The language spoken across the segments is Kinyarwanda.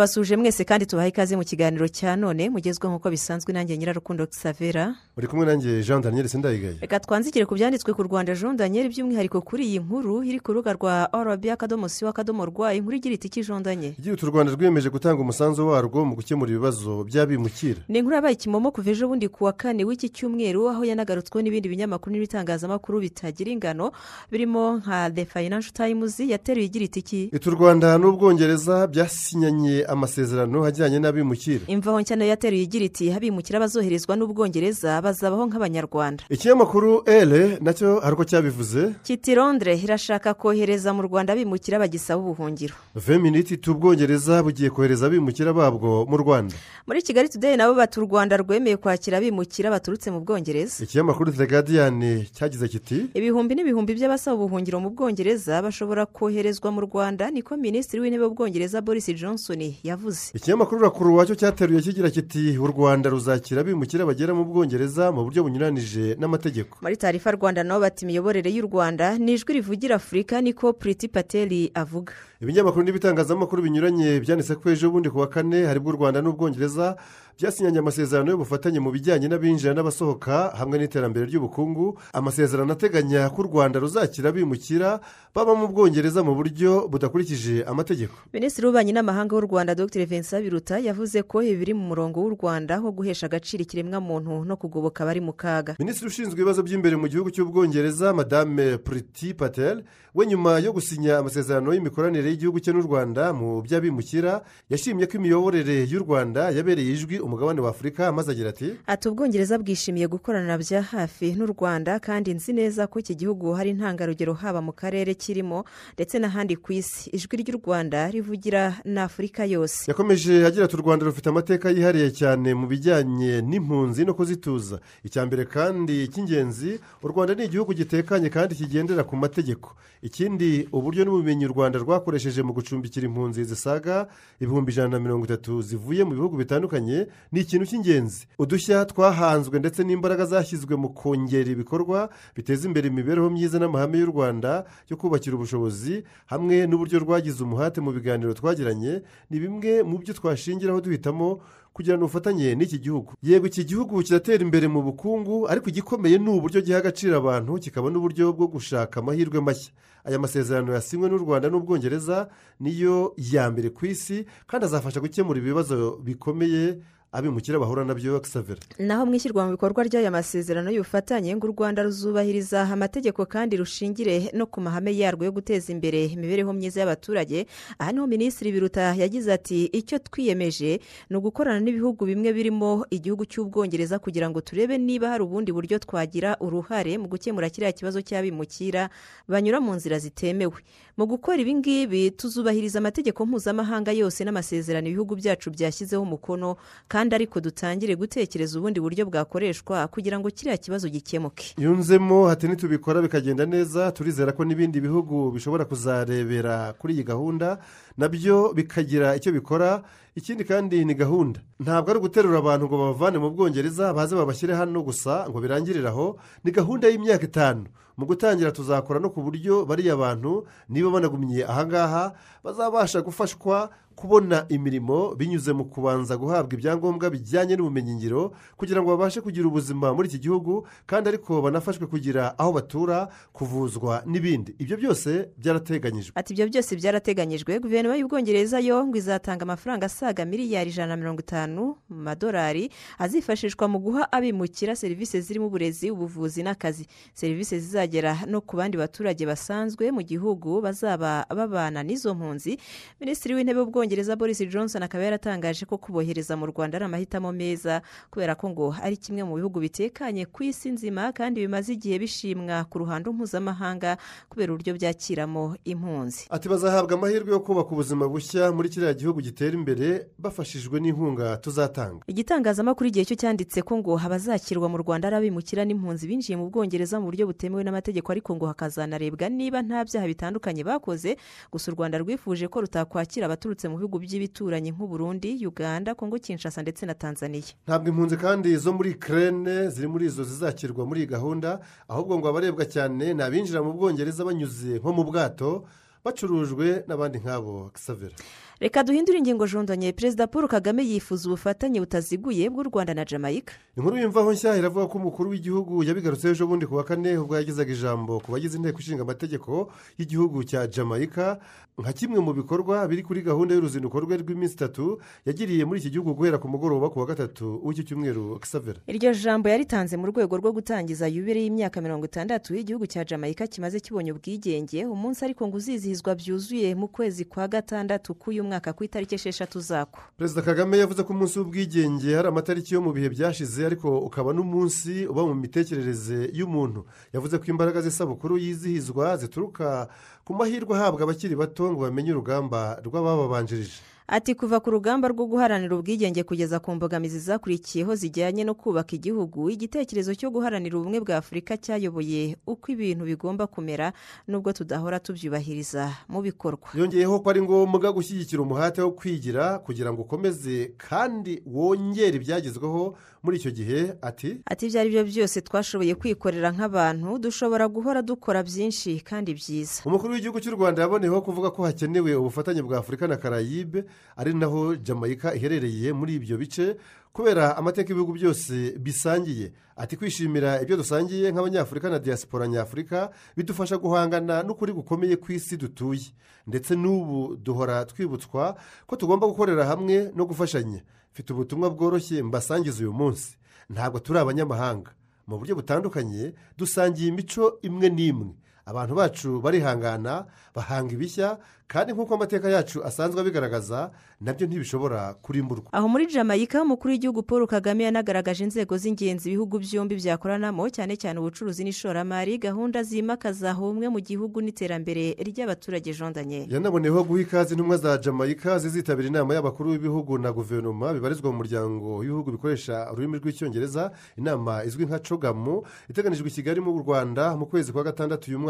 turabasuje mwese kandi tubaha ikaze mu kiganiro cya none mugezweho nk'uko bisanzwe nanjye nyirarukundo savera uri kumwe nanjye jean daniel sindayigaye reka twanzikire ku byanditswe ku rwanda jean daniel by'umwihariko kuri iyi nkuru iri ku rubuga rwa orabi akadomo si akadomo rwa inkuru igira iti jean daniel? Igihe u rwanda rwiyemeje gutanga umusanzu warwo mu gukemura ibibazo by'abimukira. Ni inkuru yabaye kimomo kuva ejo bundi ku wa kane w'iki cyumweru aho yanagarutsweho n'ibindi binyamakuru n'ibitangazamakuru bitagira ingano birimo nka the financial times yateruye igira iti iki u rwanda n'ubwongereza byasinyanye amasezerano ajyanye n'abimukira. Imvaho nshya na yo yateruye igira iti abimukira bazoherezwa n'ubwongereza bazabaho nk'abanyarwanda. Ikinyamakuru ere na cyo hari uko cyabivuze. Kiti londre irashaka kohereza mu rwanda abimukira bagisaba ubuhungiro. Veminiti ubwongereza bugiye kohereza abimukira babwo mu rwanda. Muri kigali today nabo bati u rwanda rwemeye kwakira abimukira baturutse mu bwongereza. Ikinyamakuru the guardian cyagize kiti ibihumbi n'ibihumbi by'abasaba ubuhungiro mu bwongereza bashobora koherezwa mu rwanda niko minisitiri w'intebe w'ubwongereza boris johnson yavuze. Ikinyamakuru rakuru wacyo cyateruye kigira kiti u rwanda ruzakira abimukira bagera mu bwongereza mu buryo bunyuranije n'amategeko. Muri tarifa rwanda nabo bati imiyoborere y'u rwanda ni ijwi rivugira afurika niko puriti pateri avuga. Ibinyamakuru n'ibitangazamakuru binyuranye byanditse ko ejo bundi ku wa kane haribwo u rwanda n'ubwongereza byasinyanye amasezerano y'ubufatanye mu bijyanye n'abinjira n'abasohoka hamwe n'iterambere ry'ubukungu. Amasezerano ateganya ko u rwanda ruzakira abimukira baba mu bwongereza mu buryo budakurikije amategeko. Minisitiri w'ububanyi n'amahanga w'u rwanda dr. Vincent biruta yavuze ko ibi biri mu murongo w'u rwanda wo guhesha agaciro ikiremwamuntu no kugoboka abari mu kaga. Minisitiri ushinzwe ibibazo by'imbere mu gihugu cy'ubwongereza madame puriti patel we nyuma yo gusinya amasezerano y'imikoranire y'igihugu cye n'u rwanda mu by'abimukira yashimye ko imiyoborere y'u rwanda yabereye ijwi umugabane wa afurika maze agira ati ati ubwongereza bwishimiye gukorana bya hafi n'u rwanda kandi nzi neza ko iki gihugu hari intangarugero haba mu karere kirimo ndetse n'ahandi ku isi. Ijwi ry'u rwanda rivugira n'afurika yose. Yakomeje agira ati u rwanda rufite amateka yihariye cyane mu bijyanye n'impunzi no kuzituza. Icya mbere kandi cy'ingenzi u rwanda ni igihugu gitekanye kandi kigendera ku mategeko. Ikindi uburyo n'ubumenyi u rwanda rwakoresheje mu gucumbikira impunzi zisaga ibihumbi ijana na mirongo itatu zivuye mu bihugu bitandukanye ni ikintu cy'ingenzi. Udushya twahanzwe ndetse n'imbaraga zashyizwe mu kongera ibikorwa biteza imbere imibereho myiza n'amahame y'u rwanda yo kubakira ubushobozi hamwe n'uburyo rwagize umuhate mu biganiro twagiranye ni bimwe mu byo twashingiraho duhitamo kugirana ubufatanye n'iki gihugu. Yego iki gihugu kiratera imbere mu bukungu ariko igikomeye ni uburyo giha agaciro abantu kikaba n'uburyo bwo gushaka amahirwe mashya. Aya masezerano yasinywe n'u rwanda n'ubwongereza niyo ya mbere ku isi kandi azafasha gukemura ibibazo bikomeye abimukira bahura na byo savera naho mu ishyirwa mu bikorwa ry'aya masezerano y'ubufatanye ngo u rwanda ruzubahiriza amategeko kandi rushingire no ku mahame yarwo yo guteza imbere imibereho myiza y'abaturage. Aha ni ho minisitiri biruta yagize ati icyo twiyemeje ni ugukorana n'ibihugu bimwe birimo igihugu cy'ubwongereza kugira ngo turebe niba hari ubundi buryo twagira uruhare mu gukemura kiriya kibazo cy'abimukira banyura mu nzira zitemewe. Mu gukora ibi ngibi tuzubahiriza amategeko mpuzamahanga yose n'amasezerano ibihugu byacu byashyizeho umukono kandi ariko dutangire gutekereza ubundi buryo bwakoreshwa kugira ngo kiriya kibazo gikemuke. Yunzemo hati nitubikora bikagenda neza turizera ko n'ibindi bihugu bishobora kuzarebera kuri iyi gahunda. Na byo bikagira icyo bikora. Ikindi kandi ni gahunda. Ntabwo ari uguterura abantu ngo babavane mu bwongereza baze babashyire hano gusa ngo birangirire aho. Ni gahunda y'imyaka itanu. Mu gutangira tuzakora no ku buryo bariya bantu niba banagumye ahangaha bazabasha gufashwa kubona imirimo binyuze mu kubanza guhabwa ibyangombwa bijyanye n'ubumenyingiro kugira ngo babashe kugira ubuzima muri iki gihugu kandi ariko banafashwe kugira aho batura kuvuzwa n'ibindi. Ibyo byose byarateganyijwe. Ati ibyo byose byarateganyijwe. Guverinoma y'ubwongereza yo ngo izatanga amafaranga asaga miliyari ijana na mirongo itanu mu madolari azifashishwa mu guha abimukira serivisi zirimo uburezi ubuvuzi n'akazi. Serivisi zizagera no ku bandi baturage basanzwe mu gihugu bazaba babana n'izo mpunzi. Minisitiri w'intebe w'ubwongereza w'ubwongereza boris johnson akaba yaratangaje ko kubohereza mu rwanda ari amahitamo meza kubera ko ngo ari kimwe mu bihugu bitekanye ku isi nzima kandi bimaze igihe bishimwa ku ruhando mpuzamahanga kubera uburyo byakiramo impunzi. Ati bazahabwa amahirwe yo kubaka ubuzima bushya muri kiriya gihugu gitera imbere bafashijwe n'inkunga tuzatanga. Igitangazamakuru igihe cyo cyanditse ko ngo abazakirwa mu rwanda ari abimukira n'impunzi binjiye mu bwongereza mu buryo butemewe n'amategeko ariko ngo hakazanarebwa niba nta byaha bitandukanye bakoze gusa u rwanda rwifuje ko rutakwakira abaturutse mu bihugu by'ibituranyi nk'uburundi uganda kongo kinshasa ndetse na tanzania. Ntabwo impunzi kandi zo muri kerene ziri muri izo zizakirwa muri iyi gahunda ahubwo ngo abarebwa cyane ni abinjira mu bwongereza banyuze nko mu bwato bacurujwe n'abandi nk'abo savera reka duhindure ingingo jondonye perezida paul kagame yifuza ubufatanye butaziguye bw'u rwanda na jamaica. Inkuru y'imvaho nshya iravuga ko umukuru w'igihugu yabigarutseho ejo bundi ku wa kane ubwo yagezaga ijambo ku bagize inteko ishinga amategeko y'igihugu cya jamaica nka kimwe mu bikorwa biri kuri gahunda y'uruzinduko rwe rw'iminsi itatu yagiriye muri iki gihugu guhera ku mugoroba ku wa gatatu w'iki cyumweru. Savera iryo jambo yaritanze mu rwego rwo gutangiza yubire y'imyaka mirongo itandatu y'igihugu cya jamaica kimaze kibonye ubwigenge. Umunsi ariko ngo uzizihizwa byuzuye mu kwezi kwa gatandatu k'uyu mwaka ku itariki esheshatu zako. Perezida kagame yavuze ko umunsi w'ubwigenge hari amatariki yo mu bihe byashize ariko ukaba n'umunsi uba mu mitekerereze y'umuntu. Yavuze ko imbaraga z'isabukuru yizihizwa zituruka ku mahirwe ahabwa abakiri bato ngo bamenye urugamba rw'abababanjirije. Ati kuva ku rugamba rwo guharanira ubwigenge kugeza ku mbogamizi zakurikiyeho zijyanye no kubaka igihugu igitekerezo cyo guharanira ubumwe bwa afurika cyayoboye uko ibintu bigomba kumera nubwo tudahora tubyubahiriza mu bikorwa. Yongeyeho ko ari ngombwa gushyigikira umuhate wo kwigira kugira ngo ukomeze kandi wongere ibyagezweho muri icyo gihe ati ati ibyo ari byo byose twashoboye kwikorera nk'abantu dushobora guhora dukora byinshi kandi byiza. Umukuru w'igihugu cy'u rwanda yaboneyeho kuvuga ko hakenewe ubufatanye bwa afurika na karayibe ari naho jamaica iherereye muri ibyo bice kubera amateka y'ibihugu byose bisangiye. Ati kwishimira ibyo dusangiye nk'abanyafurika na diaspora nyafurika bidufasha guhangana n'ukuri gukomeye ku isi dutuye. Ndetse n'ubu duhora twibutswa ko tugomba gukorera hamwe no gufashanya. Mfite ubutumwa bworoshye mbasangiza uyu munsi. Ntabwo turi abanyamahanga. Mu buryo butandukanye dusangiye imico imwe n'imwe. Abantu bacu barihangana bahanga ibishya kandi nk'uko amateka yacu asanzwe abigaragaza na byo ntibishobora kurimburwa. Aho muri jamaica umukuru w'igihugu paul kagame yanagaragaje inzego z'ingenzi ibihugu byombi byakoranamo cyane cyane ubucuruzi n'ishoramari gahunda zimakaza ubumwe mu gihugu n'iterambere ry'abaturage jondanye. Yanaboneyeho guha ikaze intumwa za jamaica zizitabira inama y'abakuru b'ibihugu na guverinoma bibarizwa mu muryango w'ibihugu bikoresha ururimi rw'icyongereza inama izwi nka cogamu iteganijwe i kigali mu rwanda mu kwezi kwa gatandatu uyu mwaka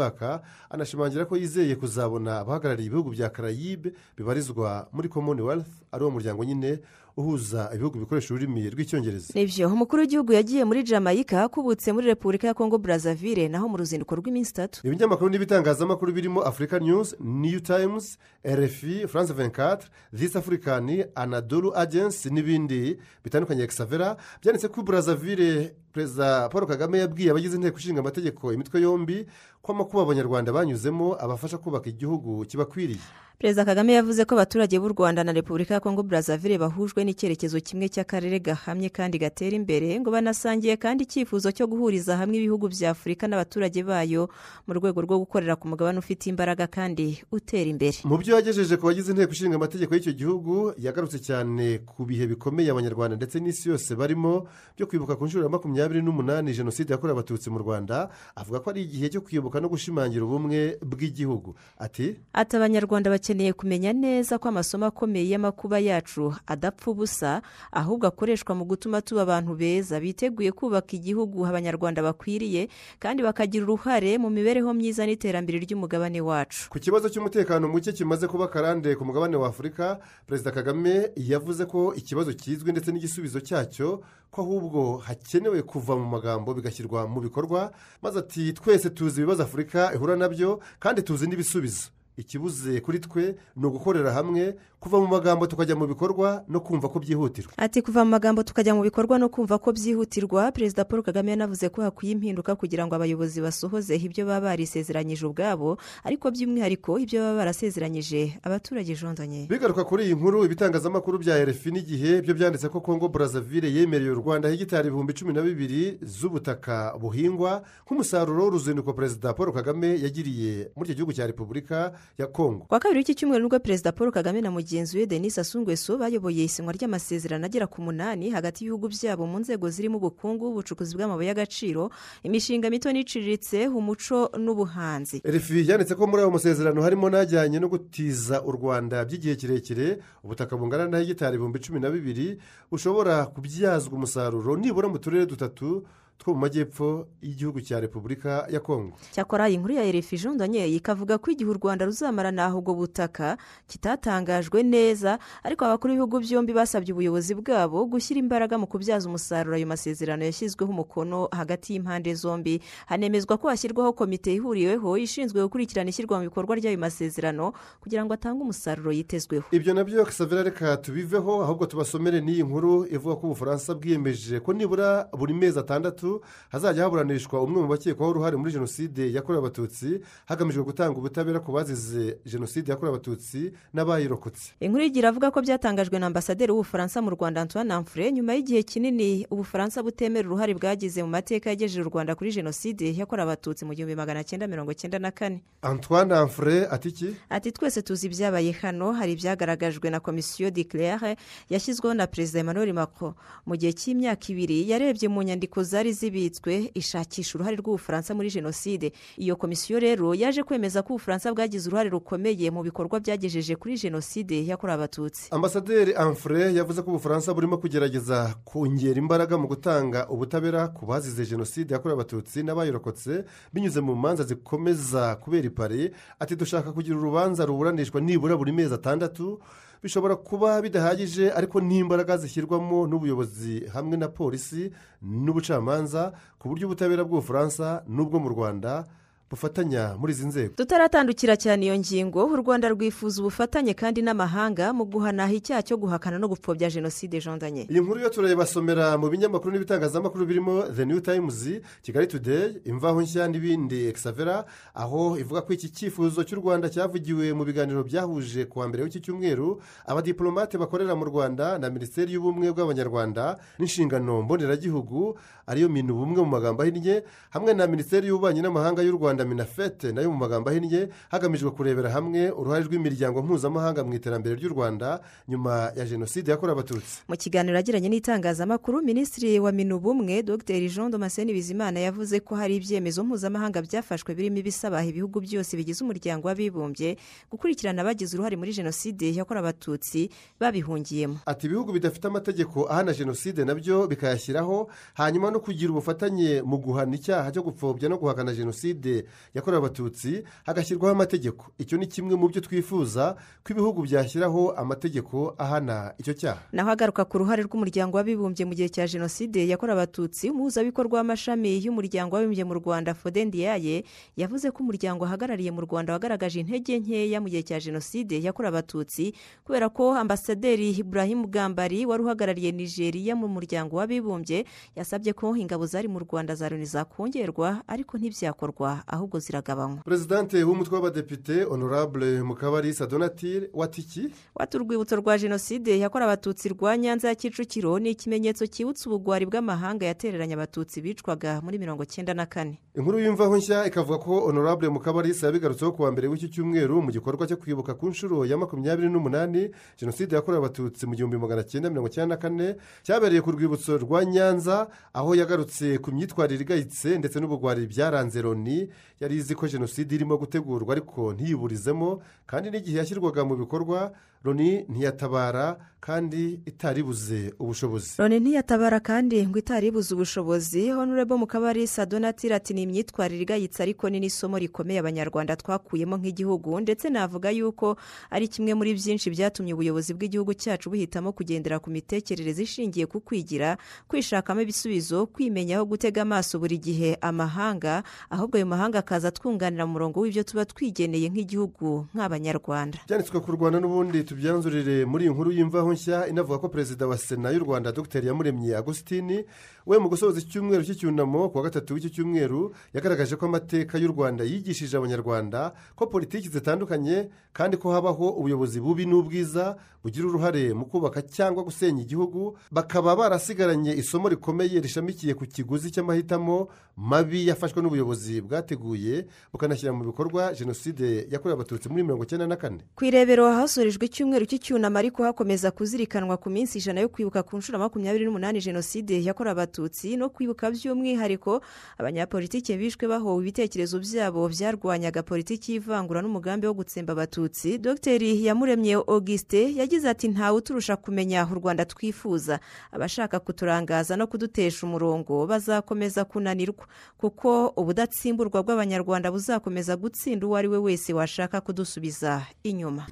anashimangira ko yizeye kuzabona abahagarariye ibihugu bya karayibe bibarizwa muri commonwealth ari wo muryango nyine uhuza ibihugu bikoresha ururimi rw'icyongereza. Nibyo umukuru w'igihugu yagiye muri jamaica akubutse muri repubulika ya kongo brazzaville naho mu ruzinduko rw'iminsi itatu. Ibinyamakuru n'ibitangazamakuru birimo africa news new times rfi france 24 this african anadolu agency n'ibindi bitandukanye exavera byanditse ko brazzaville perezida paul kagame yabwiye abagize inteko ishinga amategeko imitwe yombi ko amakuba abanyarwanda banyuzemo abafasha kubaka igihugu kibakwiriye. Perezida kagame yavuze ko abaturage b'u rwanda na repubulika ya kongo brazzaville bahujwe n'icyerekezo kimwe cy'akarere gahamye kandi gatera imbere ngo banasangiye kandi icyifuzo cyo guhuriza hamwe ibihugu bya afurika n'abaturage bayo mu rwego rwo gukorera ku mugabane ufite imbaraga kandi utera imbere. Mu byo yagejeje ku bagize inteko ishinga amategeko y'icyo gihugu yagarutse cyane ku bihe bikomeye abanyarwanda ndetse n'isi yose barimo byo kwibuka ku nshuro ya makumyabiri n'umunani jenoside yakorewe abatutsi mu rwanda avuga ko ari igihe cyo kwibuka no gushimangira ubumwe bw'igihugu. Ati ati abanyarwanda bakeneye kumenya neza ko amasomo akomeye y'amakuba yacu adapfa ubusa ahubwo akoreshwa mu gutuma tuba abantu beza. Biteguye kubaka igihugu abanyarwanda bakwiriye kandi bakagira uruhare mu mibereho myiza n'iterambere ry'umugabane wacu. Ku kibazo cy'umutekano muke kimaze kuba karande ku mugabane wa afurika perezida kagame yavuze ko ikibazo kizwi ndetse n'igisubizo cyacyo ko ahubwo hakenewe kuva mu magambo bigashyirwa mu bikorwa maze ati twese tuzi ibibazo afurika ihura na byo kandi tuzi n'ibisubizo. Ikibuze kuri twe ni ugukorera hamwe kuva mu magambo tukajya mu bikorwa no kumva ko byihutirwa. Ati kuva mu magambo tukajya mu bikorwa no kumva ko byihutirwa perezida paul kagame yanavuze ko hakwiye impinduka kugira ngo abayobozi basohoze ibyo baba barisezeranyije ubwabo ariko by'umwihariko ibyo baba barasezeranyije abaturage jondanye. Bigaruka kuri iyi nkuru ibitangazamakuru bya rfi n'igihe byo byanditse ko kongo brazzaville yemereye u rwanda hegitari ibihumbi cumi na bibiri z'ubutaka buhingwa nk'umusaruro w'uruzinduko perezida paul kagame yagiriye muri icyo gihugu cya repubulika ya kongo kwa kabiri w'iki cyumweru ni bwo perezida paul kagame na mugenzi we denis asungweso bayoboye isinywa ry'amasezerano agera ku munani hagati y'ibihugu byabo mu nzego zirimo ubukungu ubucukuzi bw'amabuye y'agaciro imishinga mito n'iciriritse umuco n'ubuhanzi. Refi yanditse ko muri ayo masezerano harimo n'ajyanye no gutiza u rwanda by'igihe kirekire ubutaka bungana na hegitari ibihumbi cumi na bibiri bushobora kubyazwa umusaruro nibura mu turere dutatu two mu majyepfo y'igihugu cya repubulika ya kongo. Cyakora iyi nkuru ya erefi jondanye ikavuga ko igihe u rwanda ruzamarana ubwo butaka kitatangajwe neza ariko abakuru b'ibihugu byombi basabye ubuyobozi bwabo gushyira imbaraga mu kubyaza umusaruro ayo masezerano yashyizweho umukono hagati y'impande zombi. Hanemezwa ko hashyirwaho komite ihuriweho ishinzwe gukurikirana ishyirwa mu bikorwa ry'ayo masezerano kugira ngo atange umusaruro yitezweho. Ibyo na byo kasavera reka tubiveho ahubwo tubasomere n'iyi nkuru ivuga ko ubufaransa bwiyemeje ko nibura buri mezi atandatu hazajya haburanishwa umwe mu bakekwaho uruhare muri jenoside yakorewe abatutsi hagamijwe gutanga ubutabera ku bazize jenoside yakorewe abatutsi n'abayirokotse. Inkuru igira avuga ko byatangajwe na ambasaderi w'ubufaransa mu rwanda antoine amfure nyuma y'igihe kinini ubufaransa butemera uruhare bwagize mu mateka yagejeje u rwanda kuri jenoside yakorewe abatutsi mu gihumbi magana cyenda mirongo cyenda na kane. Antoine amfure ati iki ati twese tuzi ibyabaye hano hari ibyagaragajwe na komisiyo de claire yashyizweho na perezida emmanuel macron. Mu gihe cy'imyaka ibiri yarebye mu nyandiko zari zibitswe ishakisha uruhare rw'ubufaransa muri jenoside. Iyo komisiyo rero yaje kwemeza ko ubufaransa bwagize uruhare rukomeye mu bikorwa byagejeje kuri jenoside yakorewe abatutsi. Ambasaderi amfure yavuze ko ubufaransa burimo kugerageza kongera imbaraga mu gutanga ubutabera ku bazize jenoside yakorewe abatutsi n'abayirokotse binyuze mu manza zikomeza kubera ipari ati dushaka kugira urubanza ruburanishwa nibura buri mezi atandatu bishobora kuba bidahagije ariko n'imbaraga zishyirwamo n'ubuyobozi hamwe na polisi n'ubucamanza ku buryo ubutabera bw'ubufaransa n'ubwo mu rwanda bufatanya muri izi nzego. Tutaratandukira cyane iyo ngingo. U rwanda rwifuza ubufatanye kandi n'amahanga mu guhanaha icyaha cyo guhakana no gupfobya jenoside jondanye iyi nkuru yo turayibasomera mu binyamakuru n'ibitangazamakuru birimo the new times kigali today imvaho nshya n'ibindi. Exavera aho ivuga ko iki cyifuzo cy'u rwanda cyavugiwe mu biganiro byahuje ku wa mbere w'iki cyumweru abadiplomate bakorera mu rwanda na minisiteri y'ubumwe bw'abanyarwanda n'inshingano mboneragihugu ariyo minu ubumwe mu magambo ahinnye hamwe na minisiteri y'ububanyi n'amahanga y'u rwanda minafete na yo mu magambo ahinnye hagamijwe kurebera hamwe uruhare rw'imiryango mpuzamahanga mu iterambere ry'u rwanda nyuma ya jenoside yakorewe abatutsi. Mu kiganiro yagiranye n'itangazamakuru minisitiri wa minubumwe dr. Jean damascene bizimana yavuze ko hari ibyemezo mpuzamahanga byafashwe birimo ibisaba ibihugu byose bigize umuryango w'abibumbye gukurikirana abagize uruhare muri jenoside yakorewe abatutsi babihungiyemo. Ati ibihugu bidafite amategeko ahana jenoside na byo bikayashyiraho hanyuma no kugira ubufatanye mu guhana icyaha cyo gupfobya no guhakana jenoside yakorewe abatutsi hagashyirwaho amategeko. Icyo ni kimwe mu byo twifuza ko ibihugu byashyiraho amategeko ahana icyo cyaha. Naho agaruka ku ruhare rw'umuryango w'abibumbye mu gihe cya jenoside yakorewe abatutsi umuhuzabikorwa w'amashami y'umuryango w'abibumbye mu rwanda fodendiyaye yavuze ko umuryango ahagarariye mu rwanda wagaragaje intege nkeya mu gihe cya jenoside yakorewe abatutsi kubera ko ambasaderi ibrahim bwambari wari uhagarariye nigeria mu muryango w'abibumbye yasabye ko ingabo zari mu rwanda za loni zakongerwa ariko ntibyakorwa. Ahubwo ziragabanywa. Perezidante w'umutwe w'abadepite honorable mukabarisa donatire watiki wati urwibutso rwa jenoside yakorewe abatutsi rwa nyanza ya kicukiro ni ikimenyetso cyibutsa ubugwari bw'amahanga yatereranye abatutsi bicwaga muri mirongo cyenda na kane. Inkuru y'imvaho nshya ikavuga ko honorable mukabarisa yabigarutseho ku wa mbere w'iki cyumweru mu gikorwa cyo kwibuka ku nshuro ya makumyabiri n'umunani jenoside yakorewe abatutsi mu gihumbi magana cyenda mirongo icyenda na kane cyabereye ku rwibutso rwa nyanza aho yagarutse ku myitwarire igayitse ndetse n'ubugwari byaranze loni yari izi ko jenoside irimo gutegurwa ariko ntiyiburizemo kandi n'igihe yashyirwaga mu bikorwa loni ntiyatabara kandi itaribuze ubushobozi. Loni ntiyatabara kandi ngo itaribuze ubushobozi. Honorable mukabarisa donatire ati ni imyitwarire igayitse ariko ni n'isomo rikomeye abanyarwanda twakuyemo nk'igihugu. Ndetse navuga yuko ari kimwe muri byinshi byatumye ubuyobozi bw'igihugu cyacu buhitamo kugendera ku mitekerereze ishingiye ku kwigira kwishakamo ibisubizo kwimenyaho gutega amaso buri gihe amahanga ahubwo ayo mahanga akaza twunganira mu murongo w'ibyo tuba twigeneye nk'igihugu nk'abanyarwanda. Byanditswe ku rwanda n'ubundi tubyanzurire muri iyi nkuru y'imvaho nshya inavuga ko perezida wa sena y'u rwanda dr. Yamuremye agusitini we mu gusoza icyumweru cy'icyunamo ku wa gatatu w'iki cyumweru yagaragaje ko amateka y'u rwanda yigishije abanyarwanda ko politiki zitandukanye kandi ko habaho ubuyobozi bubi n'ubwiza bugira uruhare mu kubaka cyangwa gusenya igihugu bakaba barasigaranye isomo rikomeye rishamikiye ku kiguzi cy'amahitamo mabi yafashwe n'ubuyobozi bwateguye bukanashyira mu bikorwa jenoside yakorewe abatutsi muri mirongo icyenda na kane. Ku irebero hasorejwe icyumweru cy'icyunamo ariko hakomeza kuzirikanwa ku minsi ijana yo kwibuka ku nshuro makumyabiri n'umunani jenoside yakorewe abatutsi no kwibuka by'umwihariko abanyapolitiki bishwe bahowe ibitekerezo byabo byarwanyaga politiki y'ivangura n'umugambi wo gutsemba abatutsi. Dr. Yamuremye auguste yagize ati ntawe uturusha kumenya u rwanda twifuza. Abashaka kuturangaza no kudutesha umurongo bazakomeza kunanirwa kuko ubudatsimburwa bw'abanyarwanda buzakomeza gutsinda uwo ari we wese washaka kudusubiza inyuma.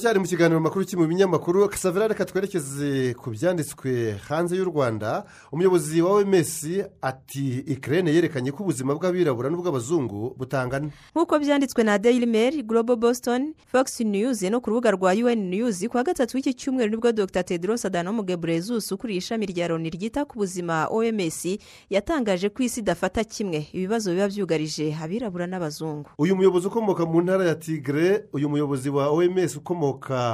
Turacyari mu kiganiro makuru kiri mu binyamakuru kasavera reka twerekeze ku byanditswe hanze y'u rwanda. Umuyobozi wa oms ati ikirere yerekanye ko ubuzima bw'abirabura n'ubw'abazungu butangana. Nk'uko byanditswe na daily mail global boston fox news no ku rubuga rwa un news ku wa gatatu w'iki cyumweru ni bwo dr. Tedros adhanom ghebreyesus ukuriye ishami rya loni ryita ku buzima oms yatangaje ko isi idafata kimwe. Ibibazo biba byugarije abirabura n'abazungu. Uyu muyobozi ukomoka mu ntara ya tigre uyu muyobozi wa oms ukomoka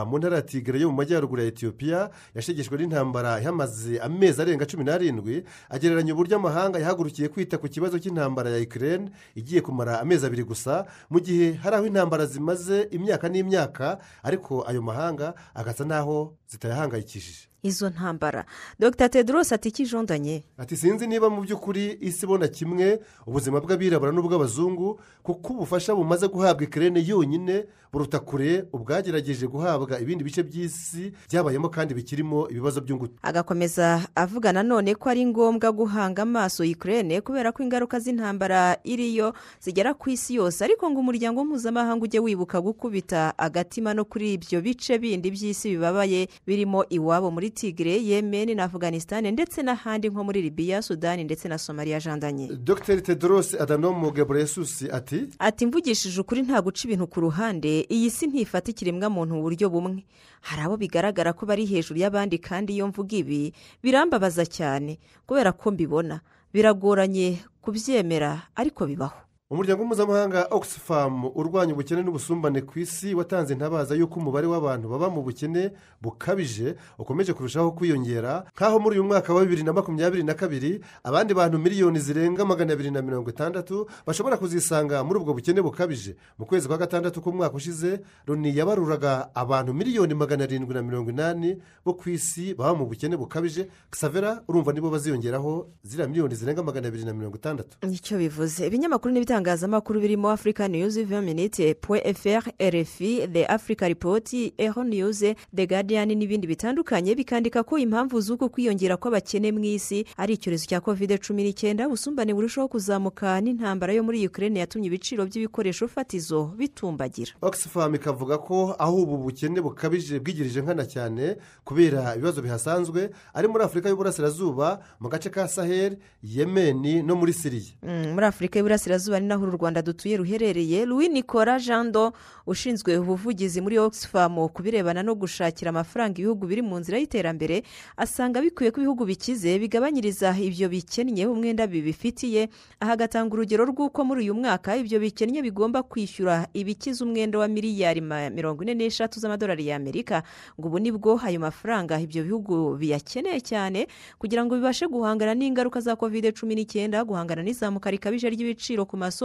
mu ntara ya tigre yo mu majyaruguru ya etiyopiya yashegeshwe n'intambara yamaze amezi arenga cumi n'arindwi agereranya uburyo amahanga yahagurukiye kwita ku kibazo cy'intambara ya ikirere igiye kumara amezi abiri gusa mu gihe hari aho intambara zimaze imyaka n'imyaka ariko ayo mahanga agasa n'aho zitayahangayikishije. Izo ntambara. Dr. Tedros ati ikijondanye. Ati sinzi niba mu by'ukuri isi ibona kimwe ubuzima bw'abirabura n'ubw'abazungu kuko ubufasha bumaze guhabwa ikirere yonyine buruta kure ubwagerageje guhabwa ibindi bice by'isi byabayemo kandi bikirimo ibibazo by'ingutu. Agakomeza avuga nanone ko ari ngombwa guhanga amaso ikirere kubera ko ingaruka z'intambara iriyo zigera ku isi yose ariko ngo umuryango mpuzamahanga ujye wibuka gukubita agatima no kuri ibyo bice bindi by'isi bibabaye birimo iwabo muri tigre yemen na afganistan ndetse n'ahandi nko muri libiya sudani ndetse na somaliya jandanye dr. Tedros adhanom ghebreyesus ati ati mvugishije ukuri nta guca ibintu ku ruhande iyi si ntifata ikiremwamuntu mu buryo bumwe. Hari abo bigaragara ko bari hejuru y'abandi kandi iyo mvuga ibi birambabaza cyane kubera ko mbibona. Biragoranye kubyemera ariko bibaho. Umuryango mpuzamahanga oxfam urwanya ubukene n'ubusumbane ku isi watanze intabaza y'uko umubare w'abantu baba mu bukene bukabije ukomeje kurushaho kwiyongera. Nk'aho muri uyu mwaka wa bibiri na makumyabiri na kabiri abandi bantu miliyoni zirenga magana abiri na mirongo itandatu bashobora kuzisanga muri ubwo bukene bukabije. Mu kwezi kwa gatandatu k'umwaka ushize loni yabaruraga abantu miliyoni magana arindwi na mirongo inani bo ku isi baba mu bukene bukabije. Savera urumva nibo baziyongeraho ziriya miliyoni zirenga magana abiri na mirongo itandatu. Nicyo bivuze. Ibinyamakuru n'ibitangazamakuru birimo afurika niyuzi viminite puwe eferi erefi the africa report eho niyuze the guardian n'ibindi bitandukanye bikandika ko impamvu z'uko kwiyongera kw'abakene mu isi ari icyorezo cya kovide cumi n'icyenda ubusumbane burushaho kuzamuka n'intambara yo muri ukraine yatumye ibiciro by'ibikoresho fatizo bitumbagira. Oxfam ikavuga ko aho ubu bukene bukabije bwigirije nkana cyane kubera ibibazo bihasanzwe ari muri afurika y'uburasirazuba mu gace ka sahel yemeni no muri siriya muri afurika y'uburasirazuba ni naho uru rwanda dutuye ruherereye louis nicola jando ushinzwe ubuvugizi muri oxfam ku birebana no gushakira amafaranga ibihugu biri mu nzira y'iterambere asanga bikwiye ko ibihugu bikize bigabanyiriza ibyo bikennye umwenda bibifitiye. Aha agatanga urugero rw'uko muri uyu mwaka ibyo bikennye bigomba kwishyura ibikize umwenda wa miliyari mirongo ine n'eshatu z'amadolari y'amerika. Ngo ubu ni bwo ayo mafaranga ibyo bihugu biyakeneye cyane kugira ngo bibashe guhangana n'ingaruka za kovide cumi n'icyenda guhangana n'izamuka rikabije ry'ibiciro ku masoko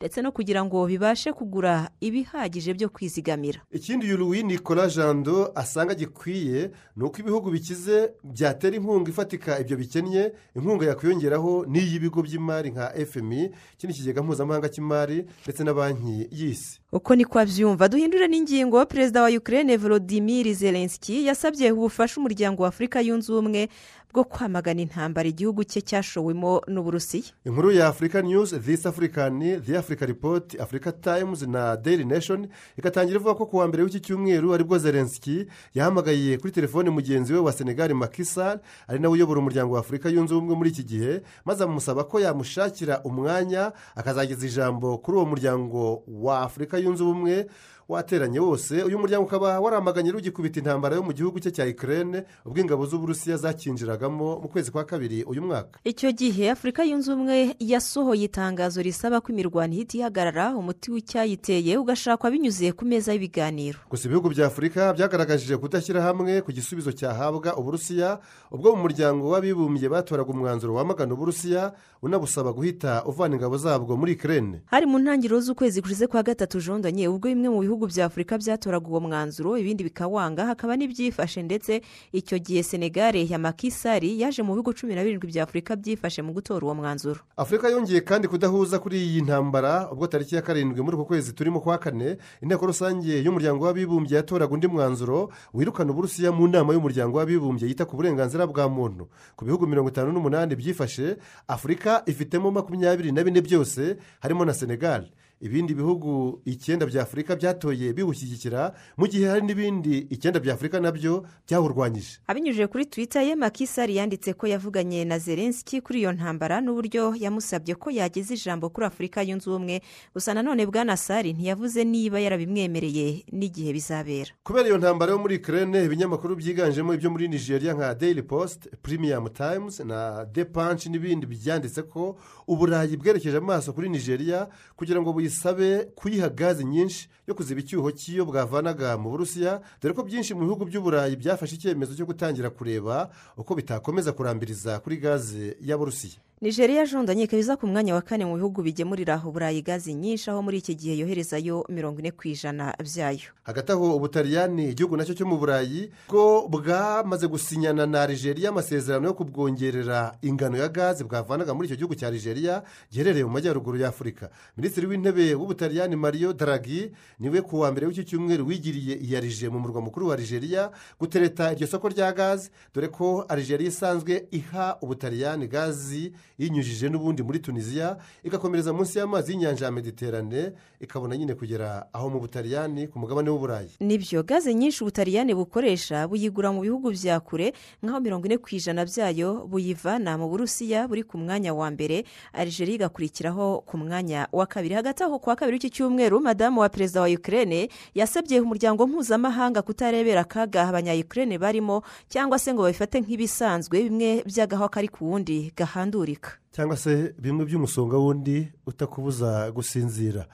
ndetse no kugira ngo bibashe kugura ibihagije byo kwizigamira. Ikindi uyu louis nicola jando asanga gikwiye ni uko ibihugu bikize byatera inkunga ifatika ibyo bikennye inkunga yakwiyongeraho n'iy'ibigo by'imari nka fmi ikindi kigega mpuzamahanga cy'imari ndetse na banki y'isi. Uko niko abyumva duhindure n'ingingo. Perezida wa ukraine volodimir zelenski yasabye ubufasha umuryango wa afurika yunze ubumwe bwo kwamagana intambara igihugu cye cyashowemo n'uburusiya. Inkuru ya afurika news this african the africa report africa times na daily nation. Igatangira ivuga ko ku wa mbere w'iki cyumweru ari bwo zelenski yahamagaye kuri telefone mugenzi we wa senegali makisar ari nawe uyobora umuryango wa afurika yunze ubumwe muri iki gihe maze amusaba ko yamushakira umwanya akazageza ijambo kuri uwo muryango wa afurika yunze ubumwe. Wateranye wose uyu muryango ukaba waramaganye rugikubita intambara yo mu gihugu cye cya ikirere ubwo ingabo z'uburusiya zakinjiragamo mu kwezi kwa kabiri uyu mwaka. Icyo gihe afurika yunze ubumwe yasohoye itangazo risaba ko imirwano ihita ihagarara umuti w'icyayiteye ugashakwa binyuze ku meza y'ibiganiro. Gusa ibihugu bya afurika byagaragaje kudashyira hamwe ku gisubizo cyahabwa uburusiya ubwo mu muryango w'abibumbye batoraga umwanzuro wamagana uburusiya unabusaba guhita uvana ingabo zabwo muri ikirere hari mu ntangiriro z'ukwezi gushize kwa gatatu jondanye ubwo bimwe mu bihugu bya afurika byatoraga uwo mwanzuro ibindi bikawanga hakaba n'ibyifashe ndetse icyo gihe senegare ya makisari yaje mu bihugu cumi na birindwi bya afurika byifashe mu gutora uwo mwanzuro. Afurika yongeye kandi kudahuza kuri iyi ntambara ubwo tariki ya karindwi muri uku kwezi turimo kwa kane inteko rusange y'umuryango w'abibumbye yatoraga undi mwanzuro wirukana uburusiya mu nama y'umuryango w'abibumbye yita ku burenganzira bwa muntu. Ku bihugu mirongo itanu n'umunani byifashe afurika ifitemo makumyabiri na bine byose harimo na senegal. Ibindi bihugu icyenda bya afurika byatoye biwushyigikira mu gihe hari n'ibindi icyenda bya afurika na byo byawurwanyije abinyujije kuri twita ye makisari yanditse ko yavuganye na zelenski kuri iyo ntambara n'uburyo yamusabye ko yageza ijambo kuri afurika yunze ubumwe. Gusa nanone bwana sari ntiyavuze niba yarabimwemereye n'igihe bizabera. Kubera iyo ntambara yo muri ikirere ibinyamakuru byiganjemo ibyo muri nigeria nka daily post premium times na the punch n'ibindi byanditse ko uburayi bwerekeje amaso kuri nigeria kugira ngo buyisabe kuyiha gaze nyinshi yo kuziba icyuho cy'iyo bwavanaga mu burusiya dore ko byinshi mu bihugu by'uburayi byafashe icyemezo cyo gutangira kureba uko bitakomeza kurambiriza kuri gaze y'aburusiya nigeria jondanye ikaba iza ku mwanya wa kane mu bihugu bigemurira uburayi gazi nyinshi aho muri iki gihe yoherezayo mirongo ine ku ijana byayo hagati aho ubutaliyani igihugu na cyo cyo mu burayi bwo bwamaze gusinyana na nigeria amasezerano yo kubwongerera ingano ya gaze bwavanaga muri icyo gihugu cya nigeria giherereye mu majyaruguru y'afurika minisitiri w'intebe w'ubutaliyani mario daragi ni we ku wa mbere w'iki cyumweru wigiriye iyarije mu murwa mukuru wa nigeria gutereta iryo soko rya gaze dore ko nigeria isanzwe iha ubutaliyani gazi yinyujije n'ubundi muri tunisiya igakomereza munsi y'amazi y'inyanja ya mediterane ikabona nyine kugera aho mu butaliyani ku mugabane w'uburayi ni byo gaze nyinshi ubutaliyani bukoresha buyigura mu bihugu bya kure nk'aho mirongo ine ku ijana byayo buyivana mu burusiya buri ku mwanya wa mbere. Arigeria igakurikiraho ku mwanya wa kabiri. Hagati aho ku wa kabiri w'iki cyumweru madamu wa perezida wa ukirere yasabye umuryango mpuzamahanga kutarebera akaga abanyayukirere barimo cyangwa se ngo babifate nk'ibisanzwe bimwe by'agaho kari ku wundi gahandurika. Cyangwa se bimwe by'umusonga wundi utakubuza gusinzira.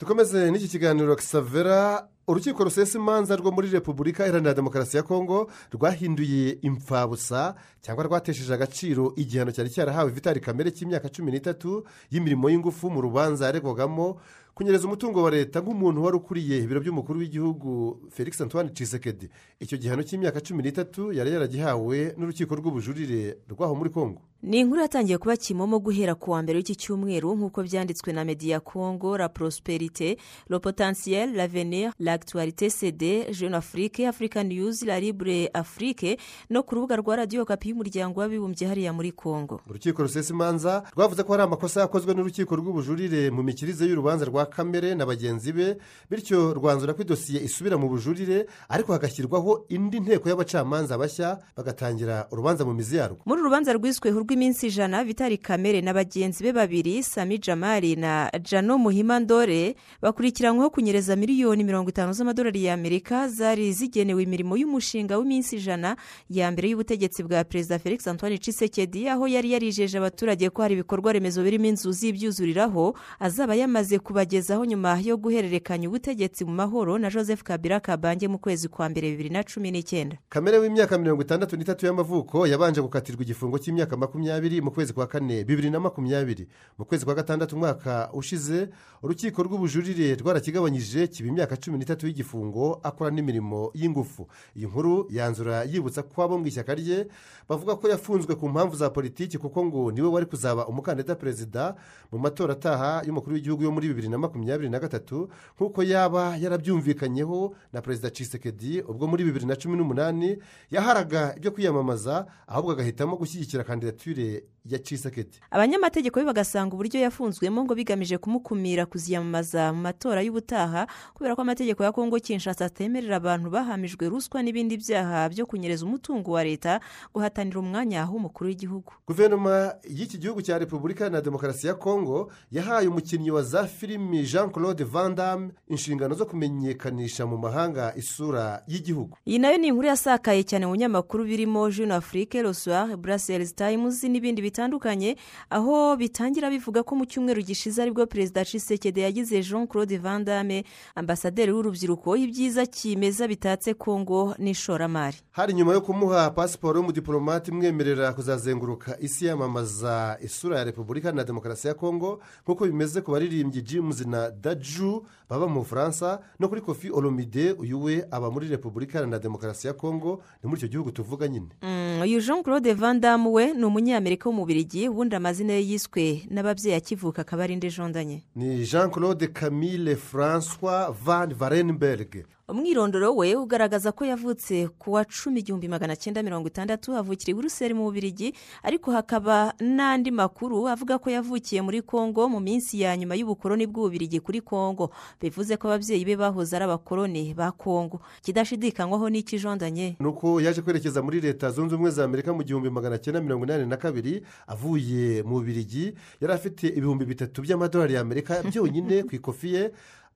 Dukomeze n'iki kiganiro kisavera urukiko rusesa imanza rwo muri repubulika iharanira demokarasi ya kongo rwahinduye imfabusa cyangwa rwatesheje agaciro igihano cyari cyarahawe vitali kamere cy'imyaka cumi n'itatu y'imirimo y'ingufu mu rubanza yaregwagamo kunyereza umutungo wa leta nk'umuntu wari ukuriye ibiro by'umukuru w'igihugu felix antoine cisekedi icyo gihano cy'imyaka cumi n'itatu yari yaragihawe n'urukiko rw'ubujurire rwaho muri kongo ni inkuru yatangiye kuba kimomo guhera ku wa mbere w'iki cyumweru nk'uko byanditswe na mediya kongo la prosperite le potentiel l'avenir l'actualité cd jeune afrique africa news la libre afrique no ku rubuga rwa radiyo kapi y'umuryango w'abibumbye hariya muri kongo urukiko rusesa imanza rwavuze ko hari amakosa yakozwe n'urukiko rw'ubujurire mu mikirize y'urubanza rwa kamere na bagenzi be bityo rwanzura ko idosiye isubira mu bujurire ariko hagashyirwaho indi nteko y'abacamanza bashya bagatangira urubanza mu mizi yarwo muri urubanza rwiswe rw'iminsi ijana vitali kamere na bagenzi be babiri sami jamari na jano muhima ndore bakurikiranyweho kunyereza miliyoni mirongo itanu z'amadolari y'amerika zari zigenewe imirimo y'umushinga w'iminsi ijana ya mbere y'ubutegetsi bwa perezida felix antoine cisekedi aho yari yarijeje abaturage ko hari ibikorwa remezo birimo inzu z'ibyuzuriraho azaba yamaze kubagezaho nyuma yo guhererekanya ubutegetsi mu mahoro na joseph kabira kabange mu kwezi kwa mbere bibiri na cumi n'icyenda kamere w'imyaka mirongo itandatu n'itatu y'amavuko yabanje gukatirwa igifungo cy'imyaka makumyabiri mu kwezi kwa kane bibiri na makumyabiri. Mu kwezi kwa gatandatu umwaka ushize urukiko rw'ubujurire rwarakigabanyije kiba imyaka cumi n'itatu y'igifungo akora n'imirimo y'ingufu. Iyi nkuru yanzura yibutsa ko abo mu ishyaka rye bavuga ko yafunzwe ku mpamvu za politiki kuko ngo ni we wari kuzaba umukandida perezida mu matora ataha y'umukuru w'igihugu yo muri bibiri na makumyabiri na gatatu nk'uko yaba yarabyumvikanyeho na perezida cisekedi ubwo muri bibiri na cumi n'umunani yaharaga ibyo kwiyamamaza ahubwo agahitamo gushyigikira kandidatire ya cisekedi abanyamategeko be bagasanga uburyo yafunzwemo ngo bigamije kumukumira kuziyamamaza mu matora y'ubutaha kubera ko amategeko ya kongo kinshasa atemerera abantu bahamijwe ruswa n'ibindi byaha byo kunyereza umutungo wa leta guhatanira umwanya w'umukuru w'igihugu. Guverinoma y'iki gihugu cya repubulika na demokarasi ya kongo yahaye umukinnyi wa za filimi jean claude van damme inshingano zo kumenyekanisha mu mahanga isura y'igihugu. Iyi na yo ni inkuru yasakaye cyane mu binyamakuru birimo jeune le soir brussels times n'ibindi bitandukanye aho bitangira bivuga ko mu cyumweru gishize ari bwo perezida cisekedi yagize jean claude van damme ambasaderi w'urubyiruko ibyiza kimeza bitatse kongo n'ishoramari. Hari nyuma yo kumuha pasiporo y'umudipolomate imwemerera kuzazenguruka isi yamamaza isura ya repubulika na demokarasi ya kongo nk'uko bimeze ku baririmbyi jimuzi na daju baba mu bufaransa no kuri kofi olomide uyu we aba muri repubulika na demokarasi ya kongo ni muri icyo gihugu tuvuga nyine. Mm, uyu jean claude van damme we ni umunyamerika w'umubirigi ubundi amazina ye yiswe n'ababyeyi akivuka akaba ari indi jondanye. Ni jean claude camille francois van varenberg. Umwirondoro we ugaragaza ko yavutse ku wa cumi igihumbi magana cyenda mirongo itandatu avukira i buruseli mu bubirigi ariko hakaba n'andi makuru avuga ko yavukiye muri kongo mu minsi ya nyuma y'ubukoroni bw'ububirigi kuri kongo bivuze ko ababyeyi be bahoze ari abakoroni ba kongo kidashidikanywaho n'ikijondanye ni uko yaje kwerekeza muri leta zunze ubumwe za amerika mu gihumbi magana cyenda mirongo inani na kabiri avuye mu bubirigi. Yari afite ibihumbi bitatu by'amadolari y'amerika byonyine ku ikofi ye.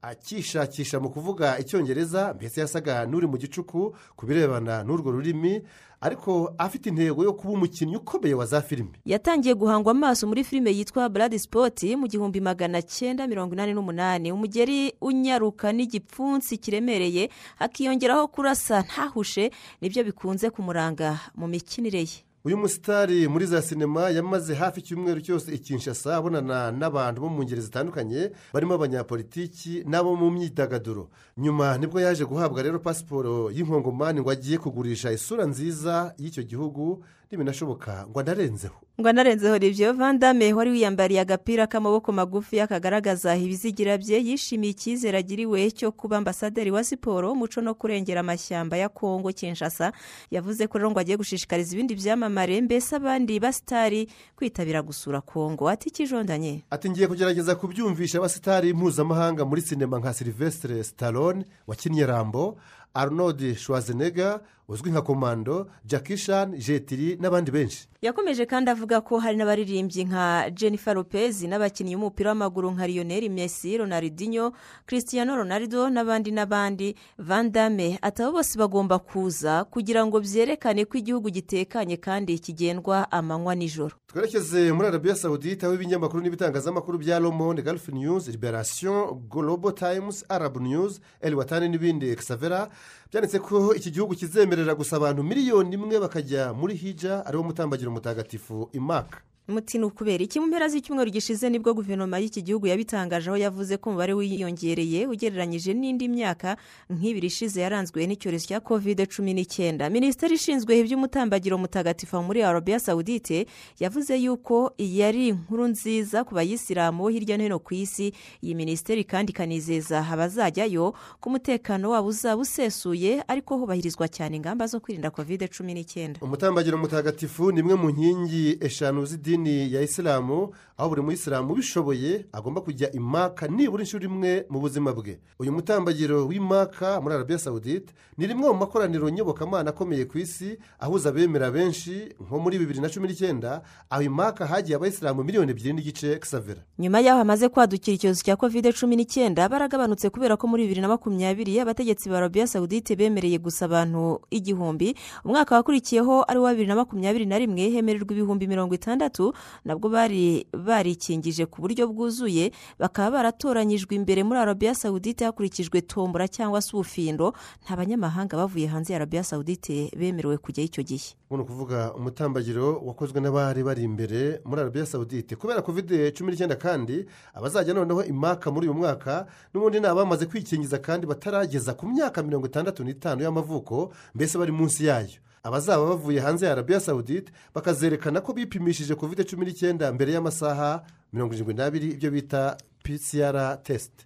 Akishakisha mu kuvuga icyongereza mbese yasaga n'uri mu gicuku ku birebana n'urwo rurimi ariko afite intego yo kuba umukinnyi ukomeye wa za filime yatangiye guhangwa amaso muri filime yitwa brad sport mu gihumbi magana cyenda mirongo inani n'umunani. Umugeri unyaruka n'igipfunsi kiremereye hakiyongeraho kurasa ntahushe ni byo bikunze kumuranga mu mikinire ye. Uyu musitari muri za sinema yamaze hafi icyumweru cyose i Kinshasa abonana n'abantu bo mu ngeri zitandukanye barimo abanyapolitiki n'abo mu myidagaduro. Nyuma ni bwo yaje guhabwa rero pasiporo y'inkongomani ngo agiye kugurisha isura nziza y'icyo gihugu ntibinashoboka ngo anarenzeho ngo anarenzeho ribyo vandame wari wiyambariye agapira k'amaboko magufi kagaragaza ibizigira bye yishimiye icyizere agiriwe cyo kuba ambasaderi wa siporo umuco no kurengera amashyamba ya kongo kinshasa. Yavuze ko rero ngo agiye gushishikariza ibindi byamamare mbese abandi basitari kwitabira gusura kongo ati ikijondanye. Ati ngiye kugerageza kubyumvisha abasitari mpuzamahanga muri sinema nka silivesitire sitarone wakinnye rambo arnold schwarzenegger uzwi nka komando jackie chan jetiri n'abandi benshi. Yakomeje kandi avuga ko hari n'abaririmbyi nka jennifer lopez n'abakinnyi b'umupira w'amaguru nka lionel messi ronaldinho christiano ronaldo n'abandi n'abandi. Vandame ataba bose bagomba kuza kugira ngo byerekane ko igihugu gitekanye kandi kigendwa amanywa nijoro. Twerekeze muri arabiya sawudite aho ibinyamakuru n'ibitangazamakuru bya romonde gulf news liberation global times arab news eliwatani n'ibindi exavera byanditse ko iki gihugu kizemerera gusa abantu miliyoni imwe bakajya muri hija ari wo mutambagiro mutagatifu imaka. Umuti ni ukubera iki? Mu mpera z'icyumweru gishize ni bwo guverinoma y'iki gihugu yabitangaje aho yavuze ko umubare wiyongereye ugereranyije n'indi myaka nk'ibiri ishize yaranzwe n'icyorezo cya kovide cumi n'icyenda minisiteri ishinzwe iby'umutambagiro mutagatifu muri arabiya sawudite yavuze yuko iyi ari inkuru nziza ku bayisilamu hirya no hino ku isi. Iyi minisiteri kandi ikanizeza abazajyayo ko umutekano wabo uzaba usesuye ariko hubahirizwa cyane ingamba zo kwirinda kovide cumi n'icyenda umutambagiro mutagatifu ni imwe mu nkingi eshanu z'idini ya isilamu aho buri muyisilamu ubishoboye agomba kujya imaka nibura inshuro imwe mu buzima bwe. Uyu mutambagiro w'imaka muri arabiya sawudite ni rimwe mu makoraniro nyobokamana akomeye ku isi ahuza abemera benshi nko muri bibiri na cumi n'icyenda aho imaka hagiye abayisilamu miliyoni ebyiri n'igice kisavera nyuma y'aho hamaze kwadukira icyorezo cya kovide cumi n'icyenda baragabanutse kubera ko muri bibiri na makumyabiri abategetsi ba arabiya sawudite bemereye gusa abantu igihumbi umwaka wakurikiyeho ari uwa bibiri na makumyabiri na rimwe hemererwa ibihumbi mirongo itandatu nabwo bari barikingije ku buryo bwuzuye bakaba baratoranyijwe imbere muri arabiya sawudite hakurikijwe tombora cyangwa se ubufindo. Nta banyamahanga bavuye hanze ya arabiya sawudite bemerewe kujyayo icyo gihe. Ni ukuvuga umutambagiro wakozwe n'abari bari imbere muri arabiya sawudite kubera kovide cumi n'icyenda kandi abazajya noneho imaka muri uyu mwaka n'ubundi ni abamaze kwikingiza kandi batarageza ku myaka mirongo itandatu n'itanu y'amavuko mbese bari munsi yayo. Abazaba bavuye hanze ya arabiya sawudite bakazerekana ko bipimishije kovide cumi n'icyenda mbere y'amasaha mirongo irindwi n'abiri ibyo bita pcr tesite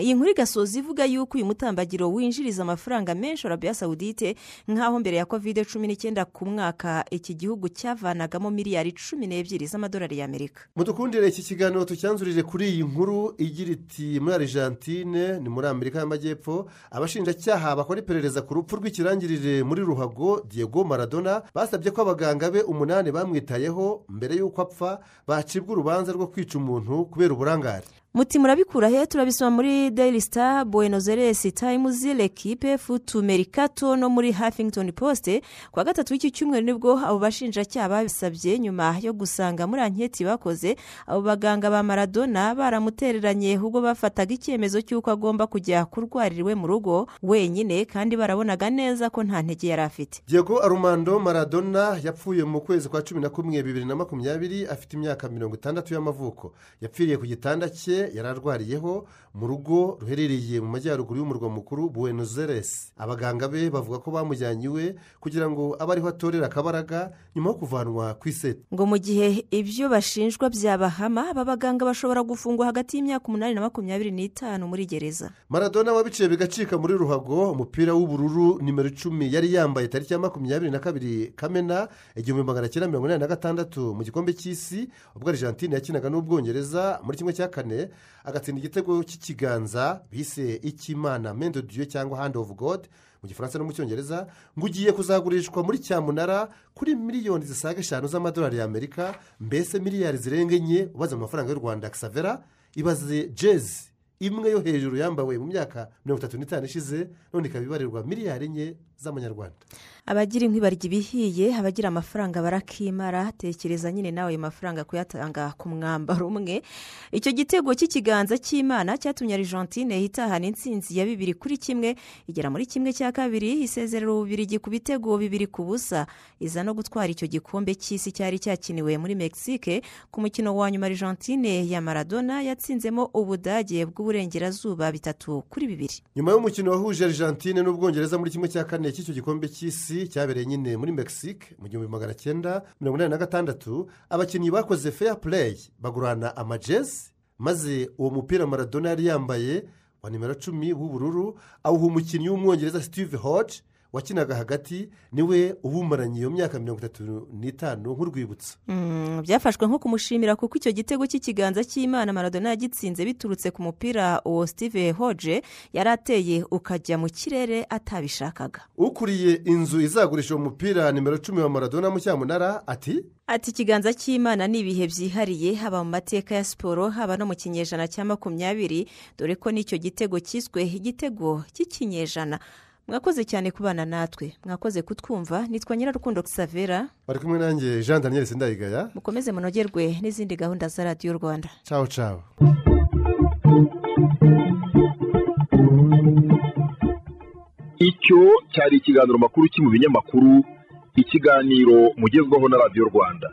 iyi nkuru igasoza ivuga yuko uyu mutambagiro winjiriza amafaranga menshi arabiya sawudite nk'aho mbere ya kovide cumi n'icyenda ku mwaka iki gihugu cyavanagamo miliyari cumi n'ebyiri z'amadolari y'amerika mudukundire iki kiganiro tucyanzurire kuri iyi nkuru igira iti muri argentine ni muri amerika y'amajyepfo abashinjacyaha bakora iperereza ku rupfu rw'ikirangirire muri ruhago diego maradona basabye ko abaganga be umunani bamwitayeho mbere y'uko apfa bacibwa urubanza rwo kwica umuntu kubera uburangare. Muti murabikura he? Turabisoma muri daily star buenos aires times l'equipe futu merikato no muri huffington post. Kuwa gatatu w'iki cyumweru ni bwo abo bashinjacyaha babisabye nyuma yo gusanga muri anketi bakoze abo baganga ba maradona baramutereranye ubwo bafataga icyemezo cy'uko agomba kujya kurwarira iwe mu rugo wenyine kandi barabonaga neza ko nta ntege yari afite. Diego arumando maradona yapfuye mu kwezi kwa cumi na kumwe bibiri na makumyabiri afite imyaka mirongo itandatu y'amavuko. Yapfiriye ku gitanda cye yari arwariyeho mu rugo ruherereye mu majyaruguru y'umurwa mukuru buenos aires. Abaganga be bavuga ko bamujyanye iwe kugira ngo abe ariho atorera akabaraga nyuma yo kuvanwa ku iseta ngo mu gihe ibyo bashinjwa byabahama aba baganga bashobora gufungwa hagati y'imyaka umunani na makumyabiri n'itanu muri gereza. Maradona wabiciye bigacika muri ruhago umupira w'ubururu nimero icumi yari yambaye tariki ya makumyabiri na kabiri kamena igihumbi magana cyenda mirongo inani na gatandatu mu gikombe cy'isi. Ubwo argentine yakinaga n'ubwongereza muri kimwe cya kane agatsinda igitego cy'ikiganza bise icy'imana mendo diyo cyangwa hand of god mu gifaransa no mu cyongereza ngo ugiye kuzagurishwa muri cyamunara kuri miliyoni zisaga eshanu z'amadolari y'amerika mbese miliyari zirenga enye ubaze mu mafaranga y'u rwanda. Xavera ibaze jezi imwe yo hejuru yambawe mu myaka mirongo itatu n'itanu ishize none ikaba ibarirwa miliyari enye z'amanyarwanda. Abagira inkwi barya ibihiye abagira amafaranga barakimara tekereza nyine nawe ayo mafaranga kuyatanga ku mwambaro umwe. Icyo gitego cy'ikiganza cy'imana cyatumye argentine itahana insinzi ya bibiri kuri kimwe igera muri kimwe cya kabiri isezerera ububirigi ku bitego bibiri ku busa. Iza no gutwara icyo gikombe cy'isi cyari cyakiniwe muri mexique ku mukino wa nyuma argentine ya maradona yatsinzemo ubudage bw'uburengerazuba bitatu kuri bibiri. Nyuma y'umukino wahuje argentine n'ubwongereza muri kimwe cya kane cy'icyo gikombe cy'isi cyabereye nyine muri mexique mu gihumbi magana cyenda mirongo inani na gatandatu abakinnyi bakoze fair play bagurana amajezi maze uwo mupira maradona yari yambaye wa nimero cumi w'ubururu awuha umukinnyi w'umwongereza steve hodge wakinaga hagati ni we ubumaranye iyo myaka mirongo itatu n'itanu nk'urwibutso. Byafashwe nko kumushimira kuko icyo gitego cy'ikiganza cy'imana maradona yagitsinze biturutse ku mupira uwo steve hodge yari ateye ukajya mu kirere atabishakaga. Ukuriye inzu izagurisha uwo mupira nimero cumi wa maradona mu cyamunara ati? Ati ikiganza cy'imana ni ibihe byihariye haba mu mateka ya siporo haba no mu kinyejana cya makumyabiri dore ko n'icyo gitego cyiswe igitego cy'ikinyejana. Mwakoze cyane kubana natwe. Mwakoze kutwumva. Nitwa nyirarukundo savera bari kumwe nanjye jean daniel sindayigaya. Mukomeze munogerwe n'izindi gahunda za radiyo rwanda. Cawo cawo icyo cyari ikiganiro makuru ki mu binyamakuru? Ikiganiro mugezwaho na radiyo rwanda.